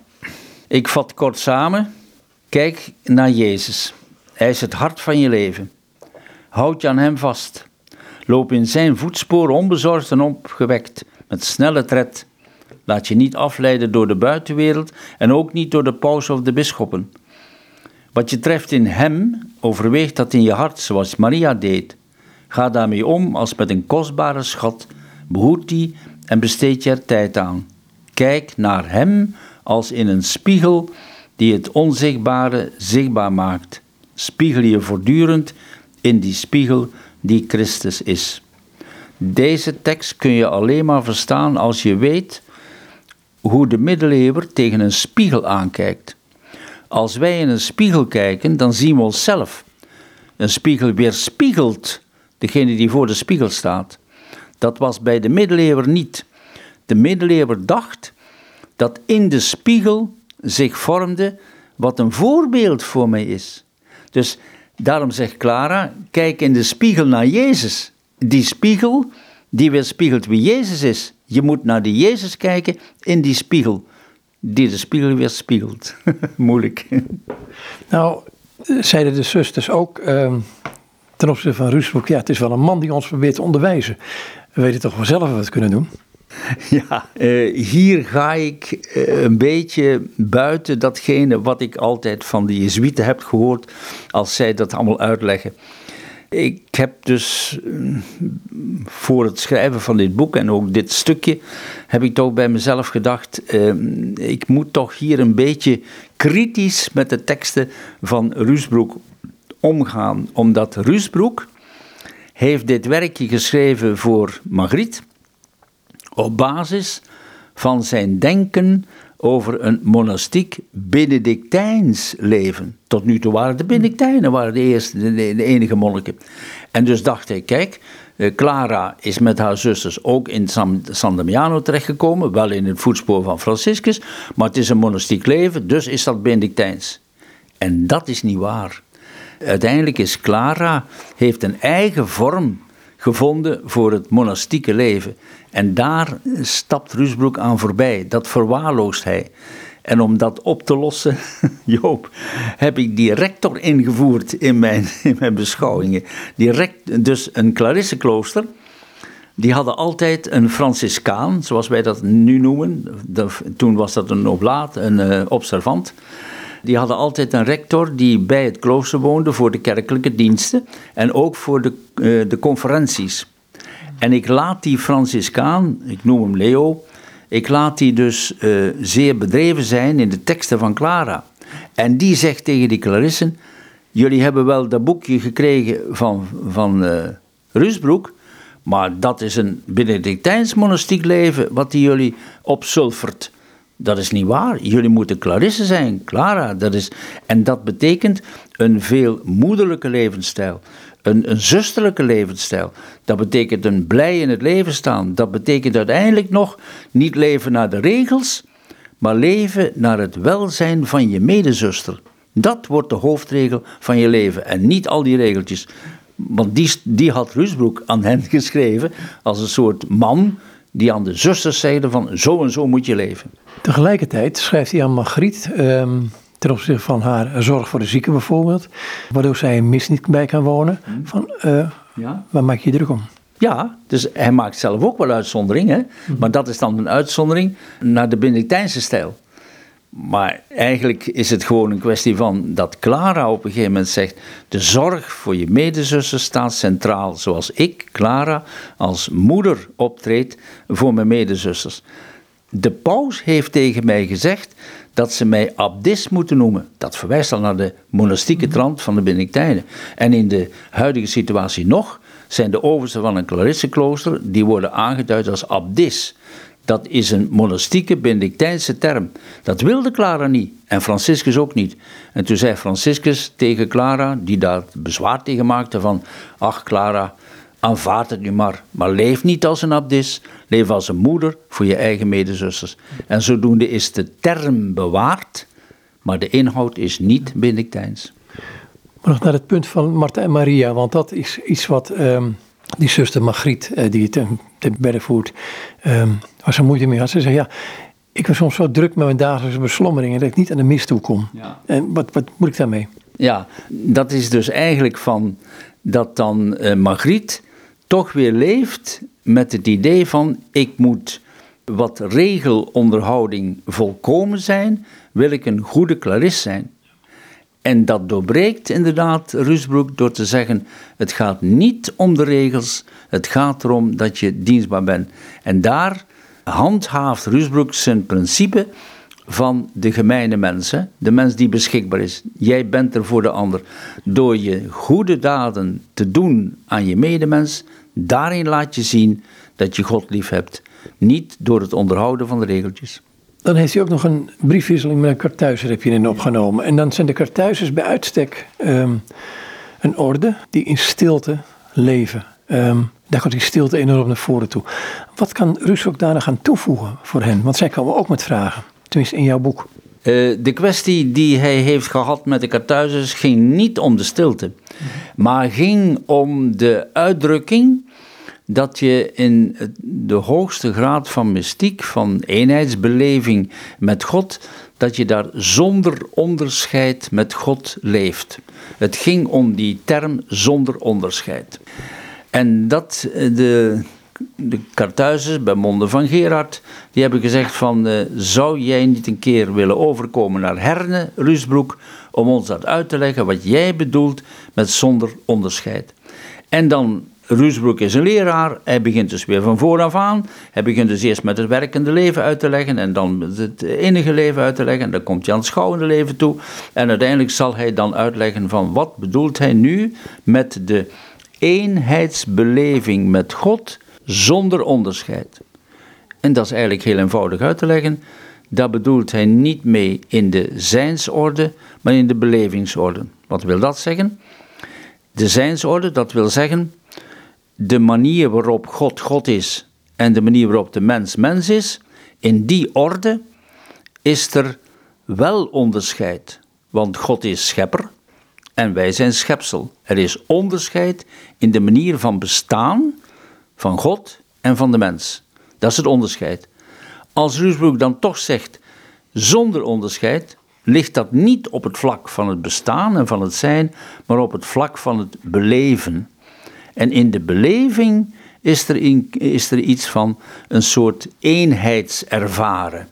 ik vat kort samen. Kijk naar Jezus. Hij is het hart van je leven. Houd je aan hem vast. Loop in zijn voetsporen onbezorgd en opgewekt, met snelle tred. Laat je niet afleiden door de buitenwereld en ook niet door de paus of de bisschoppen. Wat je treft in hem, overweeg dat in je hart zoals Maria deed. Ga daarmee om als met een kostbare schat, behoed die en besteed je er tijd aan. Kijk naar hem als in een spiegel die het onzichtbare zichtbaar maakt. Spiegel je voortdurend in die spiegel die Christus is. Deze tekst kun je alleen maar verstaan als je weet hoe de middeleeuwer tegen een spiegel aankijkt. Als wij in een spiegel kijken, dan zien we onszelf. Een spiegel weerspiegelt degene die voor de spiegel staat. Dat was bij de middeleeuwer niet. De middeleeuwer dacht dat in de spiegel zich vormde wat een voorbeeld voor mij is. Dus daarom zegt Clara: kijk in de spiegel naar Jezus. Die spiegel die weerspiegelt wie Jezus is. Je moet naar die Jezus kijken in die spiegel die de spiegel weer spiegelt. Moeilijk. Nou, zeiden de zusters ook uh, ten opzichte van Rusbroek, ja, het is wel een man die ons probeert te onderwijzen. We weten toch wel zelf wat we kunnen doen. Ja, uh, hier ga ik uh, een beetje buiten datgene wat ik altijd van de Jezuïeten heb gehoord als zij dat allemaal uitleggen. Ik heb dus mm, voor het schrijven van dit boek en ook dit stukje, heb ik toch bij mezelf gedacht, eh, ik moet toch hier een beetje kritisch met de teksten van Rusbroek omgaan. Omdat Rusbroek heeft dit werkje geschreven voor Magritte op basis van zijn denken over een monastiek Benedictijns leven. Tot nu toe waren de Benedictijnen waren de, eerste, de, enige monniken. En dus dacht hij, kijk, eh, Clara is met haar zusters ook in San, San Damiano terechtgekomen, wel in het voetspoor van Franciscus, maar het is een monastiek leven, dus is dat Benedictijns. En dat is niet waar. Uiteindelijk is Clara, heeft een eigen vorm gevonden voor het monastieke leven. En daar stapt Rusbroek aan voorbij. Dat verwaarloost hij. En om dat op te lossen, Joop, heb ik die rector ingevoerd in mijn, in mijn beschouwingen. Direct, dus een Clarisseklooster, die hadden altijd een Franciscaan, zoals wij dat nu noemen. toen was dat een oblaat, een uh, observant. Die hadden altijd een rector die bij het klooster woonde voor de kerkelijke diensten en ook voor de, uh, de conferenties. En ik laat die Franciscaan, ik noem hem Leo, ik laat die dus uh, zeer bedreven zijn in de teksten van Clara. En die zegt tegen die Clarissen, jullie hebben wel dat boekje gekregen van, van uh, Rusbroek, maar dat is een Benedictijns monastiek leven wat die jullie opsulfert. Dat is niet waar. Jullie moeten Clarisse zijn, Clara. Dat is, en dat betekent een veel moederlijke levensstijl. Een, een zusterlijke levensstijl. Dat betekent een blij in het leven staan. Dat betekent uiteindelijk nog niet leven naar de regels, maar leven naar het welzijn van je medezuster. Dat wordt de hoofdregel van je leven en niet al die regeltjes. Want die, die had Rusbroek aan hen geschreven als een soort man die aan de zusters zeiden van zo en zo moet je leven. Tegelijkertijd schrijft hij aan Margriet ehm, ten opzichte van haar zorg voor de zieken bijvoorbeeld, waardoor zij een mis niet bij kan wonen. Hmm. Van, uh, ja? Waar maak je je druk om? Ja, dus hij maakt zelf ook wel uitzonderingen, hmm. maar dat is dan een uitzondering naar de Benedictijnse stijl. Maar eigenlijk is het gewoon een kwestie van dat Clara op een gegeven moment zegt: de zorg voor je medezussen staat centraal, zoals ik, Clara, als moeder optreed voor mijn medezusters. De paus heeft tegen mij gezegd dat ze mij abdis moeten noemen. Dat verwijst al naar de monastieke mhm. trant van de Benedictijnen. En in de huidige situatie nog zijn de oversten van een Clarissenklooster, die worden aangeduid als abdis. Dat is een monastieke Benedictijnse term. Dat wilde Clara niet en Franciscus ook niet. En toen zei Franciscus tegen Clara, die daar bezwaar tegen maakte van... Ach Clara, aanvaard het nu maar, maar leef niet als een abdis. Leef als een moeder voor je eigen medezusters. En zodoende is de term bewaard, maar de inhoud is niet Benedictijns. Maar nog naar het punt van Marta en Maria, want dat is iets wat... Ehm, die zuster Margriet, uh, die het te bedden voert, um, waar ze moeite mee had. Ze zei, ja, ik was soms zo druk met mijn dagelijkse beslommeringen dat ik niet aan de mis toe kom. Ja. En wat, wat moet ik daarmee? Ja, dat is dus eigenlijk van dat dan uh, Margriet toch weer leeft met het idee van ik moet wat regelonderhouding volkomen zijn, wil ik een goede clarist zijn. En dat doorbreekt inderdaad Rusbroek door te zeggen: het gaat niet om de regels, het gaat erom dat je dienstbaar bent. En daar handhaaft Rusbroek zijn principe van de gemeene mensen, de mens die beschikbaar is. Jij bent er voor de ander. Door je goede daden te doen aan je medemens, daarin laat je zien dat je God lief hebt. Niet door het onderhouden van de regeltjes. Dan heeft hij ook nog een briefwisseling met een kartuizer heb je in opgenomen. En dan zijn de kartuizers bij uitstek ehm, een orde die in stilte leven. Um, daar komt die stilte enorm naar voren toe. Wat kan Rus ook daar nog aan toevoegen voor hen? Want zij komen ook met vragen, tenminste in jouw boek. Uh, de kwestie die hij heeft gehad met de kartuizers ging niet om de stilte, maar ging om de uitdrukking dat je in de hoogste graad van mystiek, van eenheidsbeleving met God, dat je daar zonder onderscheid met God leeft. Het ging om die term zonder onderscheid. En dat eh, de, de Kartuizers bij monden van Gerard, die hebben gezegd van, uh, zou jij niet een keer willen overkomen naar Herne, Rusbroek, om ons dat uit te leggen wat jij bedoelt met zonder onderscheid. En dan Rusbroek is een leraar, hij begint dus weer van vooraf aan. Hij begint dus eerst met het werkende leven uit te leggen en dan het enige leven uit te leggen. En dan komt hij aan het schouwende leven toe. En uiteindelijk zal hij dan uitleggen van wat bedoelt hij nu met de eenheidsbeleving met God zonder onderscheid. En dat is eigenlijk heel eenvoudig uit te leggen. Daar bedoelt hij niet mee in de zijnsorde, maar in de belevingsorde. Wat wil dat zeggen? De zijnsorde, dat wil zeggen de manier waarop God God is en de manier waarop de mens mens is, in die orde is er wel onderscheid. Want God is schepper en wij zijn schepsel. Er is onderscheid in de manier van bestaan van God en van de mens. Dat is het onderscheid. Als Rusbroek dan toch zegt zonder onderscheid, ligt dat niet op het vlak van het bestaan en van het zijn, maar op het vlak van het beleven. En in de beleving is er, in, is er iets van een soort eenheidservaren.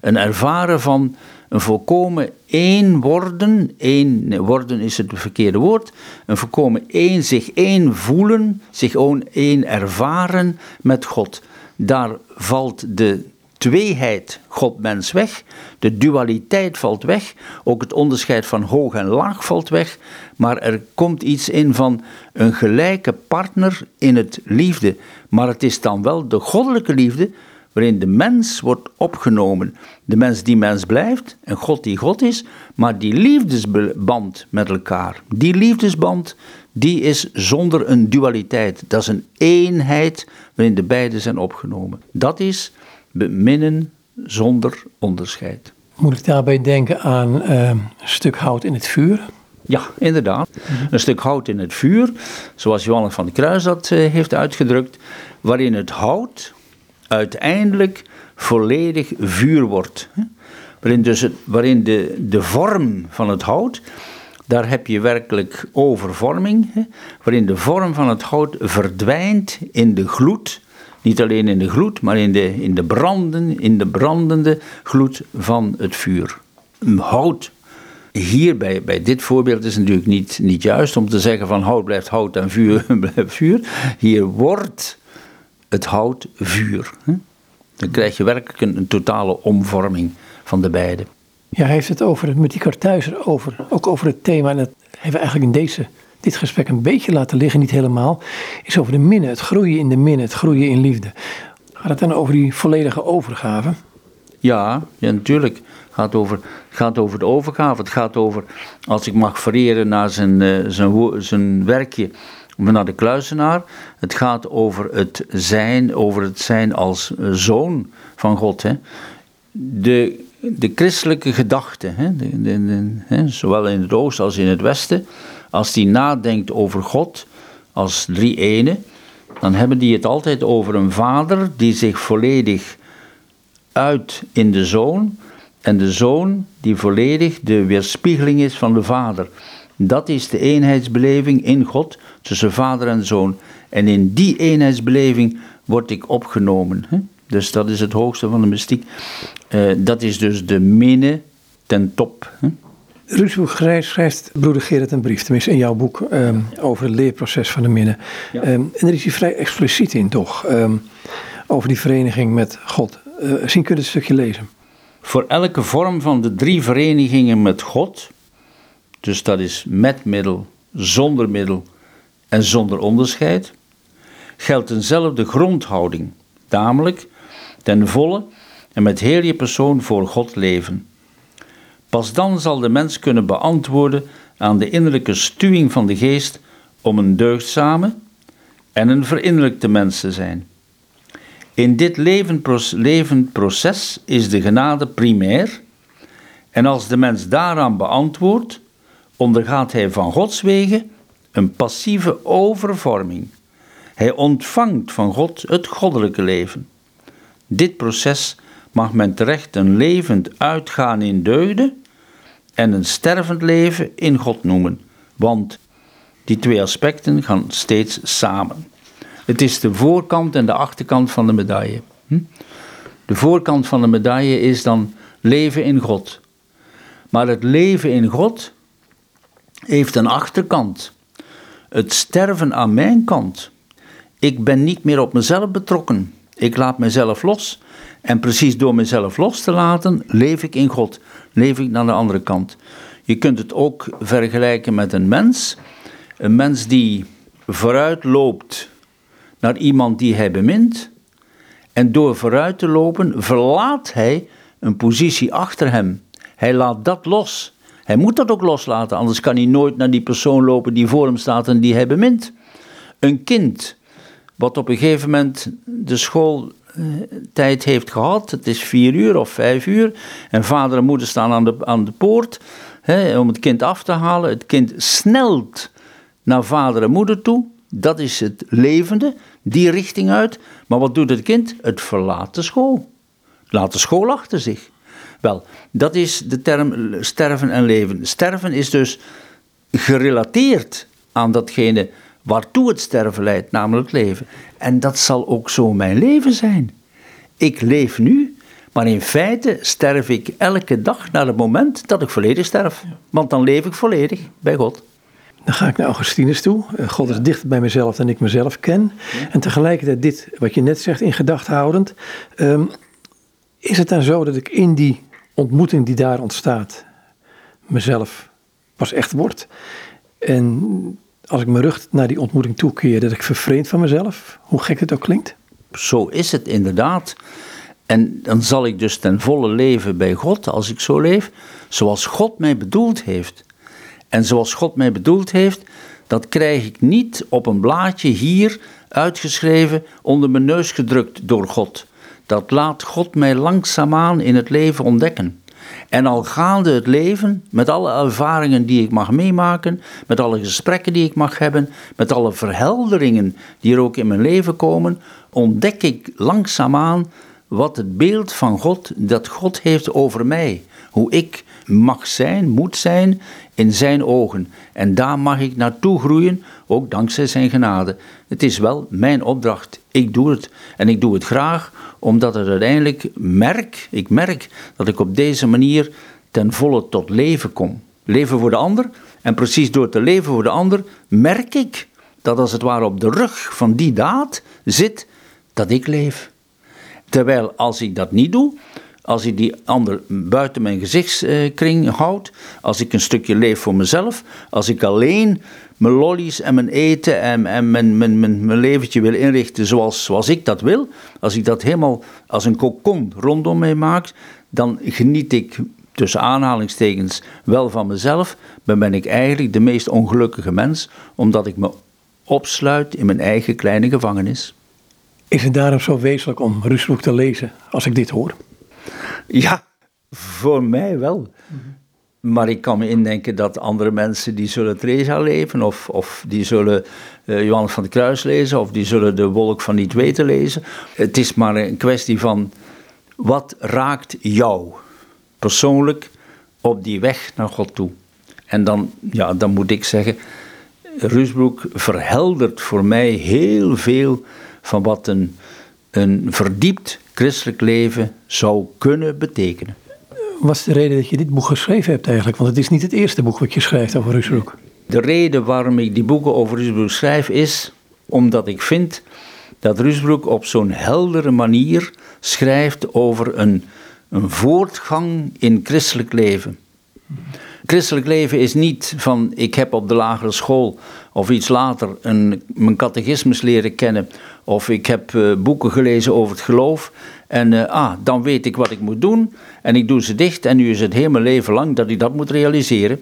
Een ervaren van een volkomen één worden, één worden is het verkeerde woord, een volkomen één, zich één voelen, zich één ervaren met God. Daar valt de tweeheid God-mens weg, de dualiteit valt weg, ook het onderscheid van hoog en laag valt weg, maar er komt iets in van een gelijke partner in het liefde. Maar het is dan wel de goddelijke liefde waarin de mens wordt opgenomen. De mens die mens blijft en God die God is, maar die liefdesband met elkaar, die liefdesband, die is zonder een dualiteit. Dat is een eenheid waarin de beide zijn opgenomen. Dat is beminnen zonder onderscheid. Moet ik daarbij denken aan uh, een stuk hout in het vuur? Ja, inderdaad. Een stuk hout in het vuur, zoals Johannes van de Kruis dat uh, heeft uitgedrukt, waarin het hout uiteindelijk volledig vuur wordt. Waarin, dus waarin de, de vorm van het hout, daar heb je werkelijk overvorming, waarin de vorm van het hout verdwijnt in de gloed niet alleen in de gloed, maar in de, in de, branden, in de brandende gloed van het vuur. Hout, hier bij, bij dit voorbeeld is natuurlijk niet, niet juist om te zeggen van hout blijft hout en vuur blijft vuur. Hier wordt het hout vuur. Dan krijg je werkelijk een, een totale omvorming van de beide. Ja, hij heeft het over, met die kartuizer over, ook over het thema. En dat hebben we eigenlijk in deze dit gesprek een beetje laten liggen, niet helemaal, is over de minne, het groeien in de minne, het groeien in liefde. Gaat het dan over die volledige overgave? Ja, ja natuurlijk. Het gaat over, gaat over de overgave. Het gaat over, als ik mag vereren naar zijn, uh, zijn, zijn werkje, naar de kluizenaar. Het gaat over het zijn, over het zijn als eh, zoon van God. Hè. De, de christelijke gedachte, hè, de, de, hè, zowel in het oosten als in het westen, als die nadenkt over God als drie ene, dan hebben die het altijd over een vader die zich volledig uit in de zoon en de zoon die volledig de weerspiegeling is van de vader. Dat is de eenheidsbeleving in God tussen vader en zoon. En in die eenheidsbeleving word ik opgenomen. Dus dat is het hoogste van de mystiek. Uh, dat is dus de minne ten top. Ruud schrijft broeder Gerrit een brief, tenminste in jouw boek, ehm, over het leerproces van de minne. Ja. Ehm, en daar is hij vrij expliciet in, toch? Um, over die vereniging met God. Uh, misschien kun je het stukje lezen. Voor elke vorm van de drie verenigingen met God, dus dat is met middel, zonder middel en zonder onderscheid, geldt eenzelfde grondhouding, namelijk ten volle en met heel je persoon voor God leven. Pas dan zal de mens kunnen beantwoorden aan de innerlijke stuwing van de geest om een deugdzame en een verinnerlijkte mens te zijn. In dit levend proces is de genade primair, en als de mens daaraan beantwoordt, ondergaat hij van Gods wegen een passieve overvorming. Hij ontvangt van God het goddelijke leven. Dit proces mag men terecht een levend uitgaan in deugden en een stervend leven in God noemen. Want die twee aspecten gaan steeds samen. Het is de voorkant en de achterkant van de medaille. Hm? De voorkant van de medaille is dan leven in God. Maar het leven in God heeft een achterkant. Het sterven aan mijn kant. Ik ben niet meer op mezelf betrokken. Ik laat mezelf los. En precies door mezelf los te laten, leef ik in God leef ik naar de andere kant. Je kunt het ook vergelijken met een mens. Een mens die vooruit loopt naar iemand die hij bemint. En door vooruit te lopen verlaat hij een positie achter hem. Hij laat dat los. Hij moet dat ook loslaten, anders kan hij nooit naar die persoon lopen die voor hem staat en die hij bemint. Een kind wat op een gegeven moment de school tijd heeft gehad. Het is vier uur of vijf uur. En vader en moeder staan aan de, aan de poort hè, om het kind af te halen. Het kind snelt naar vader en moeder toe. Dat is het levende, die richting uit. Maar wat doet het kind? Het verlaat de school. Laat de school achter zich. Wel, dat is de term sterven en leven. Sterven is dus gerelateerd aan datgene waartoe het sterven leidt, namelijk leven. En dat zal ook zo mijn leven zijn. Ik leef nu, maar in feite sterf ik elke dag naar het moment dat ik volledig sterf. Want dan leef ik volledig bij God. Dan ga ik naar Augustinus toe. Eh, God is dichter bij mezelf dan ik mezelf ken. En tegelijkertijd dit, wat je net zegt, in gedachten houdend. Ehm, Is het dan zo dat ik in die ontmoeting die daar ontstaat, mezelf pas echt word? En als ik mijn rug naar die ontmoeting toekeer, dat ik vervreemd van mezelf, hoe gek het ook klinkt? Zo is het inderdaad. En dan zal ik dus ten volle leven bij God, als ik zo leef, zoals God mij bedoeld heeft. En zoals God mij bedoeld heeft, dat krijg ik niet op een blaadje hier uitgeschreven, onder mijn neus gedrukt door God. Dat laat God mij langzaamaan in het leven ontdekken. En al gaande het leven, met alle ervaringen die ik mag meemaken, met alle gesprekken die ik mag hebben, met alle verhelderingen die er ook in mijn leven komen, ontdek ik langzaamaan wat het beeld van God, dat God heeft over mij. Hoe ik mag zijn, moet zijn in zijn ogen. En daar mag ik naartoe groeien, ook dankzij zijn genade. Het is wel mijn opdracht. Ik doe het. En ik doe het graag, omdat het uiteindelijk merk, ik merk dat ik op deze manier ten volle tot leven kom. Leven voor de ander. En precies door te leven voor de ander merk ik dat als het ware op de rug van die daad zit dat ik leef. Terwijl als ik dat niet doe, als ik die ander buiten mijn gezichtskring houd, als ik een stukje leef voor mezelf, als ik alleen mijn lollies en mijn eten en, en mijn, mijn, mijn, mijn leventje wil inrichten zoals, zoals ik dat wil, als ik dat helemaal als een kokon rondom mij maak, dan geniet ik tussen aanhalingstekens wel van mezelf, maar ben ik eigenlijk de meest ongelukkige mens, omdat ik me opsluit in mijn eigen kleine gevangenis. Is het daarom zo wezenlijk om Rusbroek te lezen als ik dit hoor? Ja, voor mij wel. Maar ik kan me indenken dat andere mensen die zullen Teresa leven, of, of die zullen uh, Johannes van de Kruis lezen, of die zullen de Wolk van Niet Weten lezen. Het is maar een kwestie van wat raakt jou persoonlijk op die weg naar God toe. En dan, ja, dan moet ik zeggen, Rusbroek verheldert voor mij heel veel van wat een, een verdiept christelijk leven zou kunnen betekenen. Wat is de reden dat je dit boek geschreven hebt eigenlijk? Want het is niet het eerste boek wat je schrijft over Rusbroek. De reden waarom ik die boeken over Rusbroek schrijf is omdat ik vind dat Rusbroek op zo'n heldere manier schrijft over een, een voortgang in christelijk leven. Christelijk leven is niet van ik heb op de lagere school of iets later een, mijn catechismus leren kennen of ik heb uh, boeken gelezen over het geloof. En uh, ah, dan weet ik wat ik moet doen. En ik doe ze dicht. En nu is het heel mijn leven lang dat ik dat moet realiseren.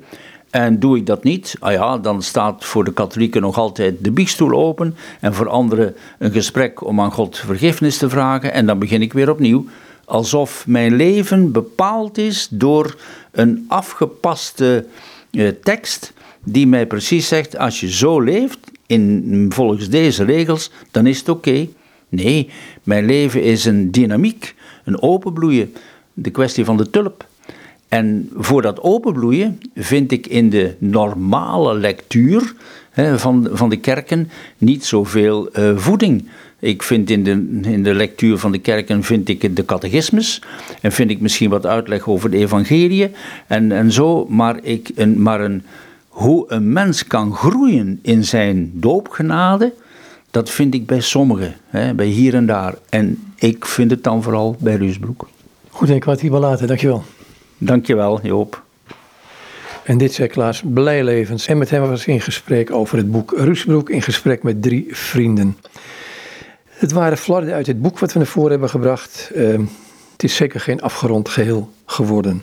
En doe ik dat niet, ah ja, dan staat voor de katholieken nog altijd de biechtstoel open. En voor anderen een gesprek om aan God vergiffenis te vragen. En dan begin ik weer opnieuw. Alsof mijn leven bepaald is door een afgepaste eh, tekst die mij precies zegt: als je zo leeft, in, volgens deze regels, dan is het oké. Nee, mijn leven is een dynamiek, een openbloeien, de kwestie van de tulp. En voor dat openbloeien vind ik in de normale lectuur hè, van, van de kerken niet zoveel uh, voeding. Ik vind in de, in de lectuur van de kerken vind ik de catechismus en vind ik misschien wat uitleg over de evangelie en, en zo, maar, ik, een, maar een, hoe een mens kan groeien in zijn doopgenade, dat vind ik bij sommigen, hè, bij hier en daar. En ik vind het dan vooral bij Ruusbroek. Goed, ik wat hier wel laten, dankjewel. Dankjewel, Joop. En dit zei Klaas Blijlevens. En met hem was in gesprek over het boek Ruusbroek in gesprek met drie vrienden. Het waren flarden uit het boek wat we naar voren hebben gebracht. Uh, het is zeker geen afgerond geheel geworden.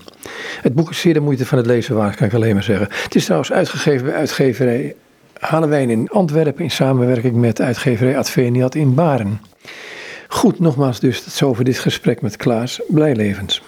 Het boek is zeer de moeite van het lezen waard, kan ik alleen maar zeggen. Het is trouwens uitgegeven bij uitgeverij Halewijn in Antwerpen in samenwerking met uitgeverij Adveniat in Baren. Goed, nogmaals dus, dat is over dit gesprek met Klaas Blijlevens.